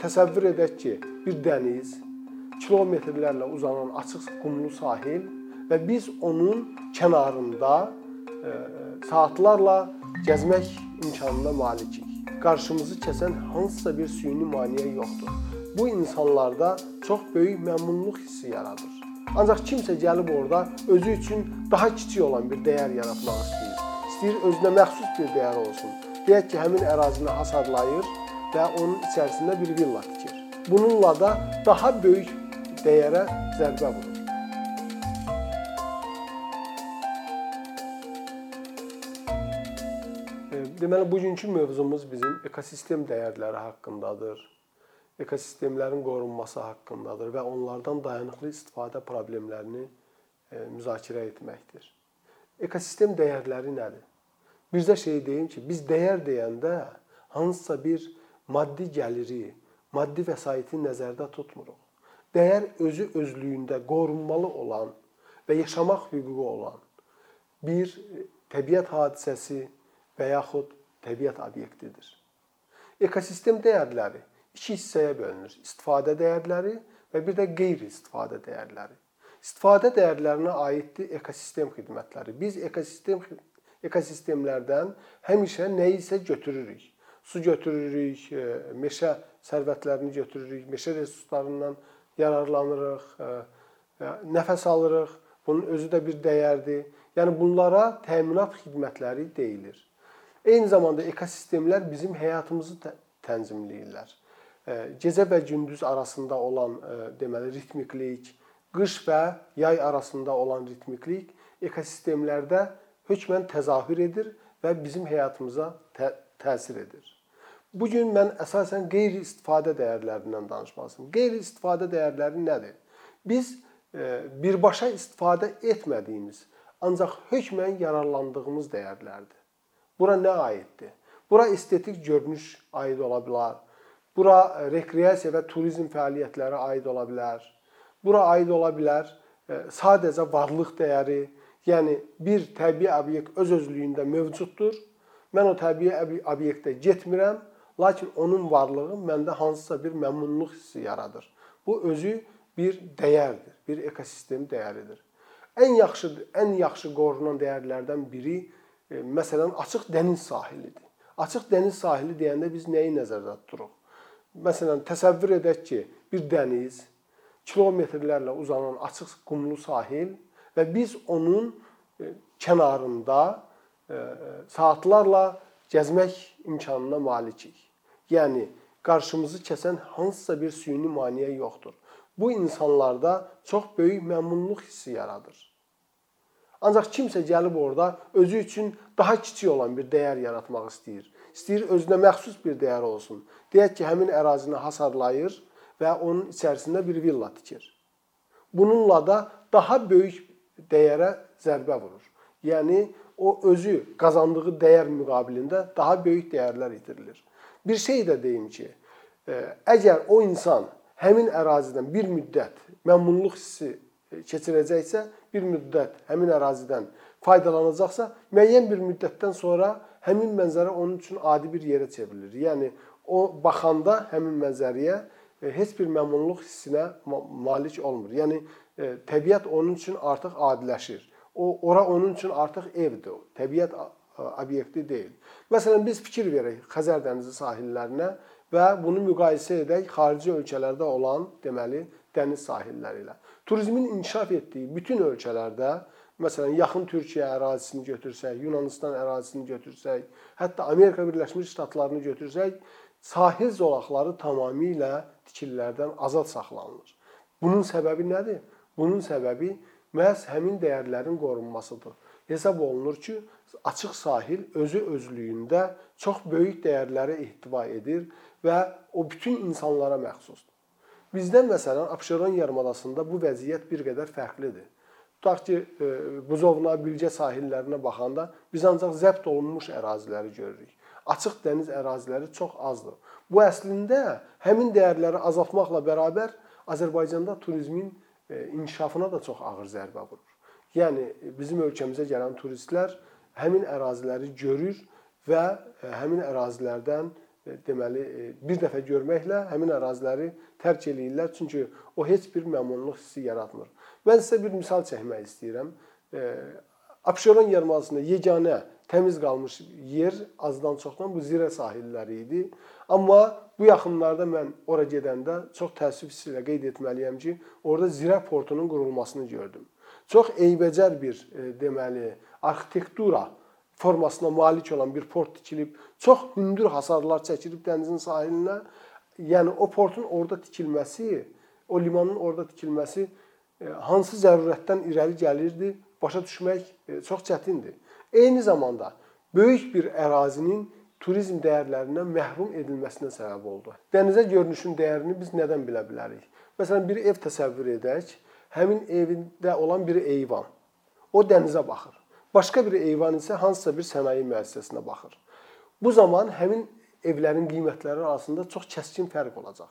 təsəvvür edək ki, bir dəniz, kilometrlərlə uzanan açıq qumlu sahil və biz onun kənarında e, saatlarla gəzmək imkanına malikik. Qarşımızı kəsən hansısa bir süni maneə yoxdur. Bu insanlarda çox böyük məmnunluq hissi yaradır. Ancaq kimsə gəlib orada özü üçün daha kiçik olan bir dəyər yaratmaq istəyir. İstəyir özünə məxsus bir dəyər olsun. Deyək ki, həmin ərazini hasarlayır və onun içərisində bir villa tikir. Bununla da daha böyük dəyərə zərbə vurur. E, deməli bugünkü mövzumuz bizim ekosistem dəyərləri haqqındadır. Ekosistemlərin qorunması haqqındadır və onlardan dayanıqlı istifadə problemlərini e, müzakirə etməkdir. Ekosistem dəyərləri nədir? Bircə şey deyim ki, biz dəyər deyəndə hansısa bir maddi gəliri, maddi vəsaiti nəzərdə tutmuruq. Dəyər özü özlüyündə qorunmalı olan və yaşamaq hüququ olan bir təbiət hadisəsi və yaxud təbiət obyektidir. Ekosistem dəyərləri iki hissəyə bölünür. İstifadə dəyərləri və bir də qeyri-istifadə dəyərləri. İstifadə dəyərlərinə aiddir ekosistem xidmətləri. Biz ekosistem ekosistemlərdən həmişə nə isə götürürük su götürürük, e, meşə sərvətlərini götürürük, meşə resurslarından yararlanırıq, e, e, nəfəs alırıq. Bunun özü də bir dəyərdir. Yəni bunlara təminat xidmətləri deyilir. Eyni zamanda ekosistemlər bizim həyatımızı tənzimləyirlər. Gecə və gündüz arasında olan deməli ritmiklik, qış və yay arasında olan ritmiklik ekosistemlərdə hökmən təzahür edir və bizim həyatımıza tə təsir edir. Bu gün mən əsasən qeyri-istifadə dəyərlərindən danışmaq istəyirəm. Qeyri-istifadə dəyərləri nədir? Biz e, birbaşa istifadə etmədiyimiz, ancaq hökmən yararlandığımız dəyərlərdir. Bura nə aiddir? Bura estetik görünüş aid ola bilər. Bura rekreasiya və turizm fəaliyyətləri aid ola bilər. Bura aid ola bilər e, sadəcə varlıq dəyəri, yəni bir təbii obyekt öz özlüyündə mövcuddur. Mən o təbii obyektə getmirəm Lakin onun varlığı məndə hansısa bir məmnunluq hissi yaradır. Bu özü bir dəyərdir, bir ekosistem dəyəridir. Ən yaxşı ən yaxşı qorunan dəyərlərdən biri e, məsələn açıq dəniz sahilidir. Açıq dəniz sahili deyəndə biz nəyi nəzərdə tuturuq? Məsələn, təsəvvür edək ki, bir dəniz, kilometrlərlə uzanan açıq qumlu sahil və biz onun e, kənarında saatlarla gəzmək imkanına malikik. Yəni qarşımızı kəsən hansısa bir süni maneə yoxdur. Bu insanlarda çox böyük məmnunluq hissi yaradır. Ancaq kimsə gəlib orada özü üçün daha kiçik olan bir dəyər yaratmaq istəyir. İstəyir özünə məxsus bir dəyər olsun. Deyək ki, həmin ərazini hasarlayır və onun içərisində bir villa tikir. Bununla da daha böyük dəyərə zərbə vurur. Yəni o özü qazandığı dəyər müqabilində daha böyük dəyərlər itirilir. Bir şey də deyim ki, e, əgər o insan həmin ərazidən bir müddət məmnunluq hissi e, keçirəcəksə, bir müddət həmin ərazidən faydalanacaqsa, müəyyən bir müddətdən sonra həmin mənzərə onun üçün adi bir yerə çevrilir. Yəni o baxanda həmin mənzərəyə e, heç bir məmnunluq hissinə malik olmur. Yəni təbiət onun üçün artıq adiləşir. O ora onun üçün artıq evdir. Təbiət obyekti deyil. Məsələn, biz fikir verək Xəzər dənizi sahillərinə və bunu müqayisə edək xarici ölkələrdə olan, deməli, dəniz sahilləri ilə. Turizmin inkişaf etdiyi bütün ölkələrdə, məsələn, yaxın Türkiyə ərazisini götürsək, Yunanistan ərazisini götürsək, hətta Amerika Birləşmiş Ştatlarını götürsək, sahil zolaqları tamamilə tikililərdən azad saxlanılır. Bunun səbəbi nədir? Bunun səbəbi məhz həmin dəyərlərin qorunmasıdır. Hesab olunur ki, açıq sahil özü özlüyündə çox böyük dəyərləri ehtiva edir və o bütün insanlara məxsusdur. Bizdə məsələn Abşeron yarımadasında bu vəziyyət bir qədər fərqlidir. Tutaq ki, e, Buzovna, Bilgə sahillərinə baxanda biz ancaq zəbt olunmuş əraziləri görürük. Açıq dəniz əraziləri çox azdır. Bu əslində həmin dəyərləri azaltmaqla bərabər Azərbaycanda turizmin inkişafına da çox ağır zərbə vurur. Yəni bizim ölkəmizə gələn turistlər həmin əraziləri görür və e, həmin ərazilərdən e, deməli e, bir dəfə görməklə həmin əraziləri tərk eləyirlər, çünki o heç bir məmnunluq hissi yaratmır. Mən sizə bir misal çəkmək istəyirəm. Abşeron yarımadasında yeganə təmiz qalmış yer azdan çoxdan bu Zirə sahilləri idi. Amma bu yaxınlarda mən ora gedəndə çox təəssüf hissi ilə qeyd etməliyəm ki, orada Zirə portunun qurulmasını gördüm. Çox eybəcər bir deməli arxitektura formasına malik olan bir port tikilib, çox hündür hasarlar çəkilib dənizin sahilinə. Yəni o portun orada tikilməsi, o limanın orada tikilməsi e, hansı zərurətdən irəli gəlirdi, başa düşmək e, çox çətindir. Eyni zamanda böyük bir ərazinin turizm dəyərlərindən məhrum edilməsinə səbəb oldu. Dənizə görünüşün dəyərini biz nədən bilə bilərik? Məsələn, bir ev təsəvvür edək. Həmin evində olan bir eyvan. O dənizə baxır. Başqa bir eyvan isə hansısa bir sənaye müəssisəsinə baxır. Bu zaman həmin evlərin qiymətləri arasında çox kəskin fərq olacaq.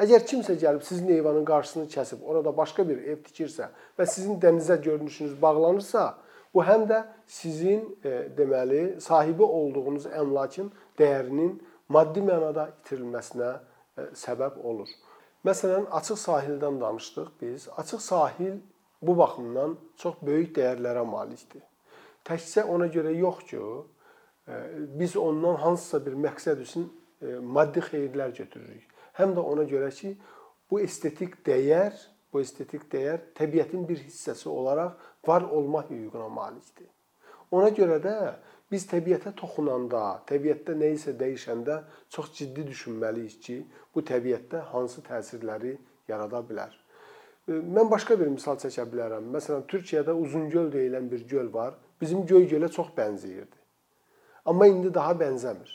Əgər kimsə gəlib sizin eyvanın qarşısını kəsib orada başqa bir ev tikirsə və sizin dənizə görünüşünüz bağlanırsa, bu həm də sizin e, deməli sahibi olduğunuz əmlakın dəyərinin maddi mənada itirilməsinə e, səbəb olur. Məsələn, açıq sahildən danışdıq biz. Açıq sahil bu baxımdan çox böyük dəyərlərə malikdir. Təkcə ona görə yox ki, e, biz ondan hansısa bir məqsəd üçün maddi xeyirlər götürürük. Həm də ona görə ki, bu estetik dəyər, bu estetik dəyər təbiətin bir hissəsi olaraq var olma hüququna malikdir. Ona görə də biz təbiətə toxunanda, təbiətdə nə isə dəyişəndə çox ciddi düşünməliyik ki, bu təbiətdə hansı təsirləri yarada bilər. Mən başqa bir misal çəkə bilərəm. Məsələn, Türkiyədə Uzungöl deyilən bir göl var bizim Göygölə çox bənzəyirdi. Amma indi daha bənzəmir.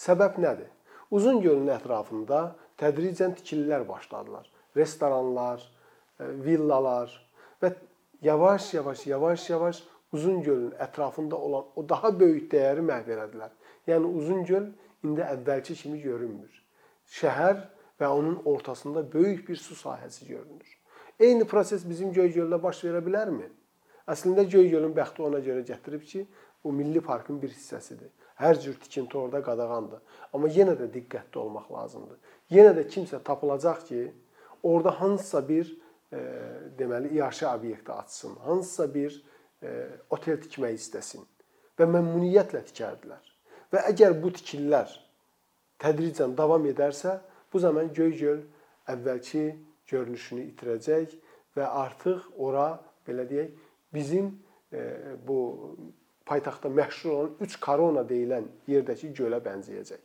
Səbəb nədir? Uzun gölün ətrafında tədricən tikililər başladılar. Restoranlar, villalar və yavaş-yavaş, yavaş-yavaş Uzun gölün ətrafında olan o daha böyük dəyəri məhv elədilər. Yəni Uzun göl indi əvvəlki kimi görünmür. Şəhər və onun ortasında böyük bir su sahəsi görünür. Eyni proses bizim Göygöldə baş verə bilərmi? Əslində Göygölün bəxti ona görə gətirib ki, bu milli parkın bir hissəsidir. Hər cür tikinti orada qadağandır. Amma yenə də diqqətli olmaq lazımdır. Yenə də kimsə tapılacaq ki, orada hansısa bir e, deməli iaşə obyekti açsın, hansısa bir e, otel tikmək istəsin və məmnuniyyətlə tikərdilər. Və əgər bu tikililər tədricən davam edərsə, bu zaman Göygöl əvvəlki görünüşünü itirəcək və artıq ora belə deyək, bizim e, bu paytaxtda məşhur olan 3 korona deyilən yerdəki gölə bənzəyəcək.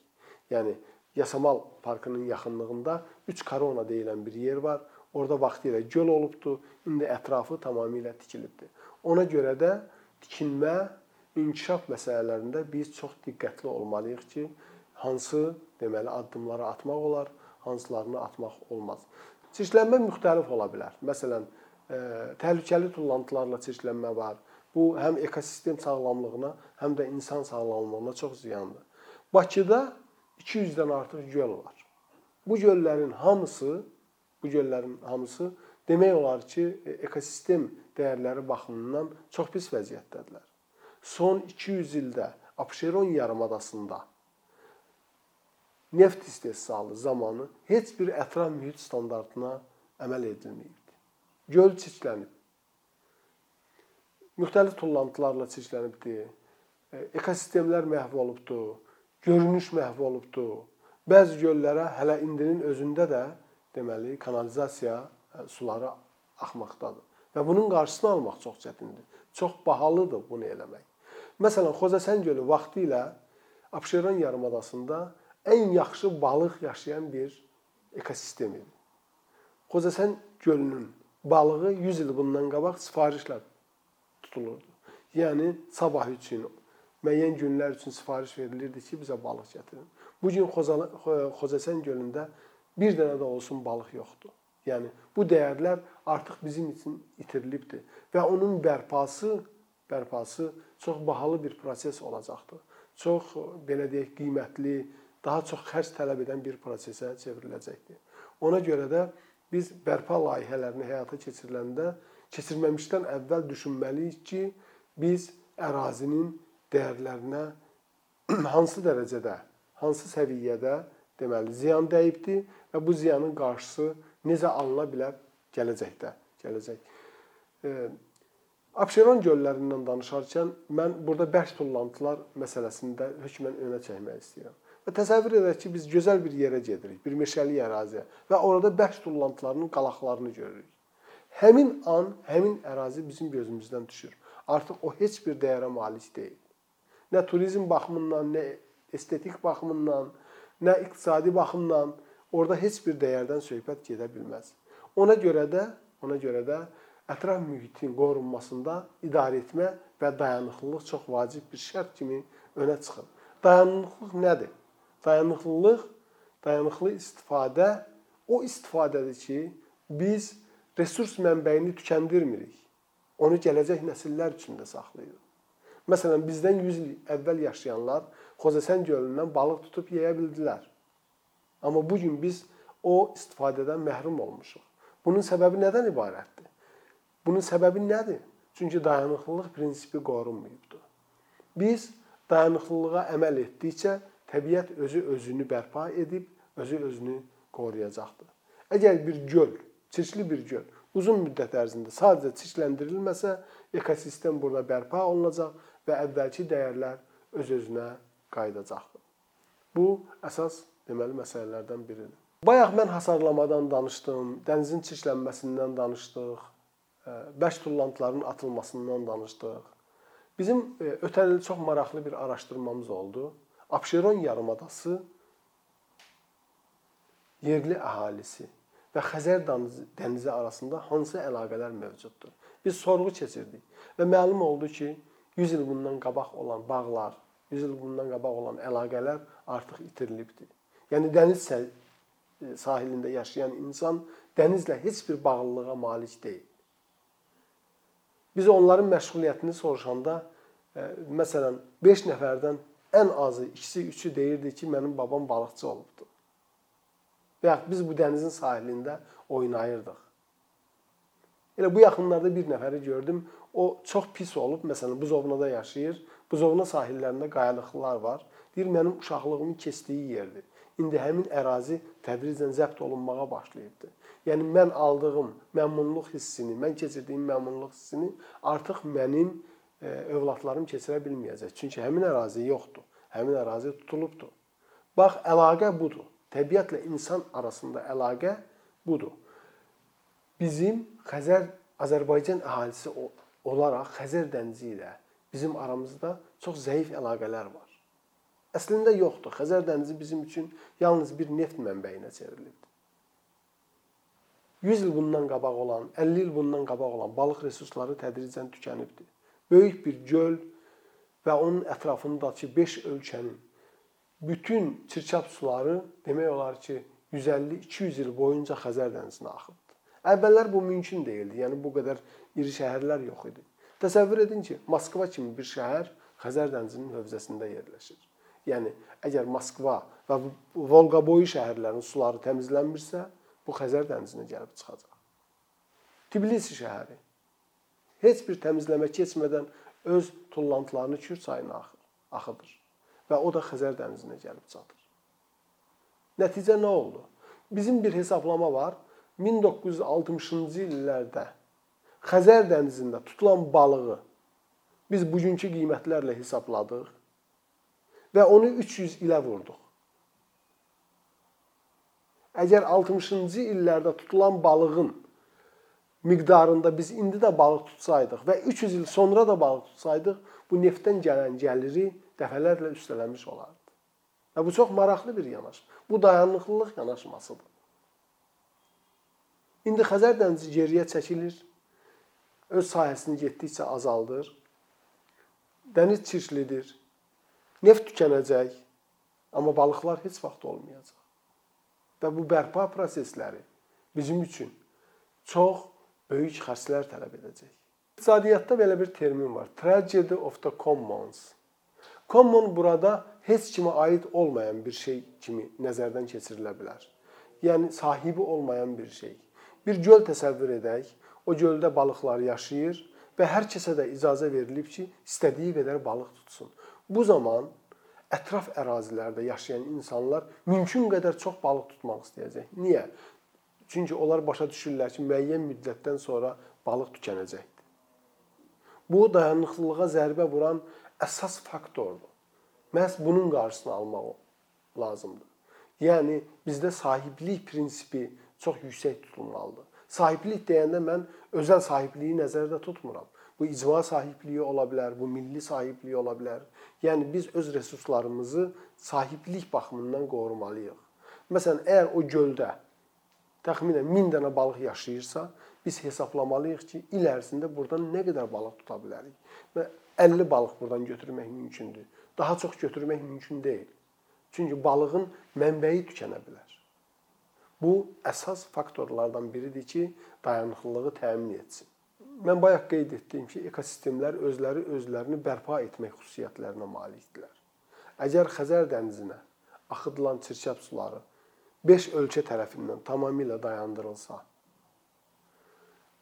Yəni Yasamal parkının yaxınlığında 3 korona deyilən bir yer var. Orada vaxtilə göl olubdu. İndi ətrafı tamamilə tikilibdi. Ona görə də tikinmə, inkişaf məsələlərində biz çox diqqətli olmalıyıq ki, hansı deməli addımları atmaq olar, hansılarını atmaq olmaz. Çirklənmə müxtəlif ola bilər. Məsələn, təhlükəli tullantılarla çirklənmə var. Bu həm ekosistem sağlamlığına, həm də insan sağlamlığına çox ziyandır. Bakıda 200-dən artıq göl var. Bu göllərin hamısı, bu göllərin hamısı demək olar ki, ekosistem dəyərləri baxımından çox pis vəziyyətdədirlər. Son 200 ildə Abşeron yarımadasında neft istehsalı zamanı heç bir ətraf mühit standartına əməl edilməyib. Göl çirklənib. Müxtəlif tullantılarla çirklənibdi. E, ekosistemlər məhv olubdu. Görünüş məhv olubdu. Bəzi göllərə hələ indinin özündə də deməli kanalizasiya e, suları axmaqdadır. Və bunun qarşısını almaq çox çətindir. Çox bahalıdır bunu eləmək. Məsələn, Xocasən gölü vaxtı ilə Abşeron yarımadasında ən yaxşı balıq yaşayan bir ekosistem idi. Xocasən gölünün balığı 100 il bundan qabaq sifarişlə tutulurdu. Yəni sabah üçün, müəyyən günlər üçün sifariş verilirdi ki, bizə balıq gətirin. Bu gün Xocasən gölündə bir dənə də olsun balıq yoxdur. Yəni bu dəyərlər artıq bizim üçün itirilibdir və onun bərpası, bərpası çox bahalı bir proses olacaqdır. Çox belə deyək, qiymətli, daha çox xərc tələb edən bir prosesə çevriləcəkdir. Ona görə də biz bərpa layihələrini həyata keçiriləndə keçirməmişdən əvvəl düşünməliyik ki, biz ərazinin dəyərlərinə hansı dərəcədə hansı səviyyədə deməli ziyan dəyibdi və bu ziyanın qarşısı necə alına bilər gələcəkdə, gələcək. E, Abşeron göllərindən danışarkən mən burada bərk tullantılar məsələsində hökmən önə çəkmək istəyirəm. Və təsəvvür edək ki, biz gözəl bir yerə gedirik, bir meşəlik əraziyə və orada bərk tullantılarının qalaqlarını görürük. Həmin an, həmin ərazi bizim gözümüzdən düşür. Artıq o heç bir dəyərə malik deyil. Nə turizm baxımından, nə estetik baxımından, nə iqtisadi baxımdan orada heç bir dəyərdən söhbət gedə bilməz. Ona görə də, ona görə də ətraf mühitin qorunmasında idarəetmə və dayanıqlılıq çox vacib bir şərt kimi önə çıxır. Dayanıqlılıq nədir? Dayanıqlılıq, dayanıqlı istifadə o istifadədir ki, biz resurs mənbəyini tükəndirmirik. Onu gələcək nəsillər üçün də saxlayırıq. Məsələn, bizdən 100 il əvvəl yaşayanlar Xocəsən gölündən balıq tutub yeyə bildilər. Amma bu gün biz o istifadədən məhrum olmuşuq. Bunun səbəbi nədən ibarətdir? Bunun səbəbi nədir? Çünki dayanıqlılıq prinsipi qorunmayıbdır. Biz dayanıqlılığa əməl etdikcə təbiət özü özünü bərpa edib, özü özünü qoruyacaqdır. Əgər bir göl, çirkli bir göl uzun müddət ərzində sadəcə çirkləndirilməsə, ekosistem burada bərpa olunacaq və əvvəlki dəyərlər öz-özünə qayıdacaqdır. Bu əsas deməli məsələlərdən biridir. Bayaq mən hasarlamadan danışdım, dənizin çirklənməsindən danışdıq bərk tullantıların atılmasından danışdıq. Bizim e, ötən il çox maraqlı bir araşdırmamız oldu. Abşeron yarımadası yerli əhalisi və Xəzər dənizi arasında hansı əlaqələr mövcuddur? Biz sorğu keçirdik və məlum oldu ki, 100 il bundan qabaq olan bağlar, 100 il bundan qabaq olan əlaqələr artıq itirilibdir. Yəni dəniz e, sahilində yaşayan insan dənizlə heç bir bağlılığa malik deyil. Biz onların məşğuliyyətini soruşanda, e, məsələn, 5 nəfərdən ən azı ikisi, üçü deyirdi ki, mənim babam balıqçı olubdu. Və ya biz bu dənizin sahilində oynayırdıq. Elə bu yaxınlarda bir nəfəri gördüm. O çox pis olub, məsələn, buzovnada yaşayır. Buzovna sahillərində qayalıqlar var. Deyir, mənim uşaqlığımın keçdiyi yerdir. İndi həmin ərazi tədricən zəbt olunmağa başlayıbdı. Yəni mən aldığım məmnunluq hissini, mən keçirdiyim məmnunluq hissini artıq mənim e, övladlarım keçirə bilməyəcək. Çünki həmin ərazi yoxdur. Həmin ərazi tutulubdur. Bax, əlaqə budur. Təbiətlə insan arasında əlaqə budur. Bizim Xəzər Azərbaycan əhalisi olaraq Xəzər dənizi ilə bizim aramızda çox zəif əlaqələr var. Əslində yoxdur. Xəzər dənizi bizim üçün yalnız bir neft mənbəyinə çevrilib. 100 il bundan qabaq olan, 50 il bundan qabaq olan balıq resursları tədricən tükənibdir. Böyük bir göl və onun ətrafındakı 5 ölkənin bütün çirkab suları demək olar ki, 150-200 il boyunca Xəzər dənizinə axıbdı. Əvvəllər bu mümkün deyildi. Yəni bu qədər iri şəhərlər yox idi. Təsəvvür edin ki, Moskva kimi bir şəhər Xəzər dənizinin hövzəsində yerləşir. Yəni əgər Moskva və Volqa boyu şəhərlərin suları təmizlənmirsə, bu Xəzər dənizinə gəlib çıxacaq. Tbilisi şəhəri heç bir təmizləmə keçmədən öz tullantılarını Kür çayına axır, axıdır və o da Xəzər dənizinə gəlib çatır. Nəticə nə oldu? Bizim bir hesablama var. 1960-cı illərdə Xəzər dənizində tutulan balığı biz bugünkü qiymətlərlə hesabladıq və onu 300 ilə vurduq. Əgər 60-cı illərdə tutulan balığın miqdarında biz indi də balıq tutsaydıq və 300 il sonra da balıq tutsaydıq, bu neftdən gələn gəliri dəfələrlə üstələnmiş olardı. Və bu çox maraqlı bir yanaşma. Bu dayanıqlılıq yanaşmasıdır. İndi Xəzər dənizi geriyə çəkilir, öz sahəsini getdikcə azaldır. Dəniz çirklidir. Neft tükənəcək, amma balıqlar heç vaxt olmayacaq. Və bu bərpa prosesləri bizim üçün çox böyük xərclər tələb edəcək. İqtisadiyyatda belə bir termin var. Tragedy of the commons. Common burada heç kimə aid olmayan bir şey kimi nəzərdən keçirilə bilər. Yəni sahibi olmayan bir şey. Bir göl təsəvvür edək. O göldə balıqlar yaşayır və hər kəsə də icazə verilib ki, istədiyi qədər balıq tutsun. Bu zaman ətraf ərazilərdə yaşayan insanlar mümkün qədər çox balıq tutmaq istəyəcək. Niyə? Çünki onlar başa düşürlər ki, müəyyən müddətdən sonra balıq tükənəcəkdir. Bu dayanıqlılığa zərbə vuran əsas faktordur. Məhz bunun qarşısını almaq lazımdır. Yəni bizdə sahiblik prinsipi çox yüksək tutulmalıdır. Sahiblik deyəndə mən özəl sahibliyi nəzərdə tutmuram. Bu icma sahibliyi ola bilər, bu milli sahiblik ola bilər. Yəni biz öz resurslarımızı sahiblik baxımından qorumalıyıq. Məsələn, əgər o göldə təxminən 1000 dənə balıq yaşayırsa, biz hesablamalıyıq ki, il ərzində burdan nə qədər balıq tuta bilərik. Və 50 balıq burdan götürmək mümkündür. Daha çox götürmək mümkün deyil. Çünki balığın mənbəyi tükənə bilər. Bu əsas faktorlardan biridir ki, dayanıqlılığı təmin etsin. Mən bayaq qeyd etdiyim ki, ekosistemlər özləri özlərini bərpa etmək xüsusiyyətlərinə malikdirlər. Əgər Xəzər dənizinə axıdılan çirkəb suları 5 ölkə tərəfindən tamamilə dayandırılsa,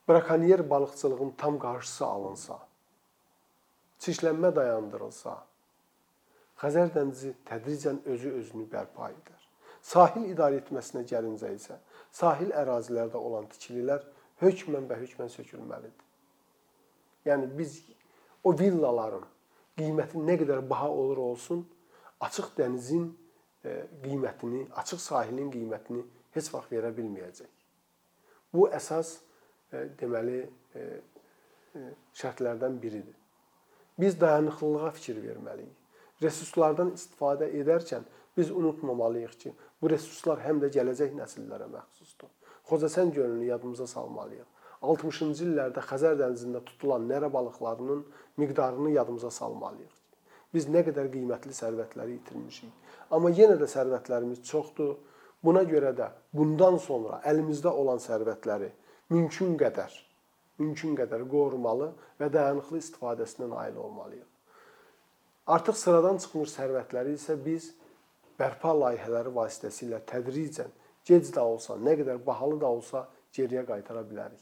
brakonyer balıqçılığın tam qarşısı alınsa, çirklənmə dayandırılsa, Xəzər dənizi tədricən özü özünü bərpa edər. Sahil idarə etməsinə gəlincə isə sahil ərazilərdə olan tikililər hökmən və hökmən sökülməlidir. Yəni biz o villaların qiyməti nə qədər baha olur olsun, açıq dənizin e, qiymətini, açıq sahilin qiymətini heç vaxt verə bilməyəcək. Bu əsas e, deməli e, şərtlərdən biridir. Biz dayanıqlılığa fikir verməliyik. Resurslardan istifadə edərkən biz unutmamalıyıq ki, bu resurslar həm də gələcək nəsillərə məxsusdur. Xocasən gölünü yadımıza salmalıyıq. 60-cı illərdə Xəzər dənizində tutulan nərə balıqlarının miqdarını yadımıza salmalıyıq. Biz nə qədər qiymətli sərvətləri itirmişik. Amma yenə də sərvətlərimiz çoxdur. Buna görə də bundan sonra əlimizdə olan sərvətləri mümkün qədər mümkün qədər qorumalı və dayanıqlı istifadəsinə nail olmalıyıq. Artıq sıradan çıxmış sərvətləri isə biz bərpa layihələri vasitəsilə tədricən gec də olsa, nə qədər bahalı da olsa geriyə qaytara bilərik.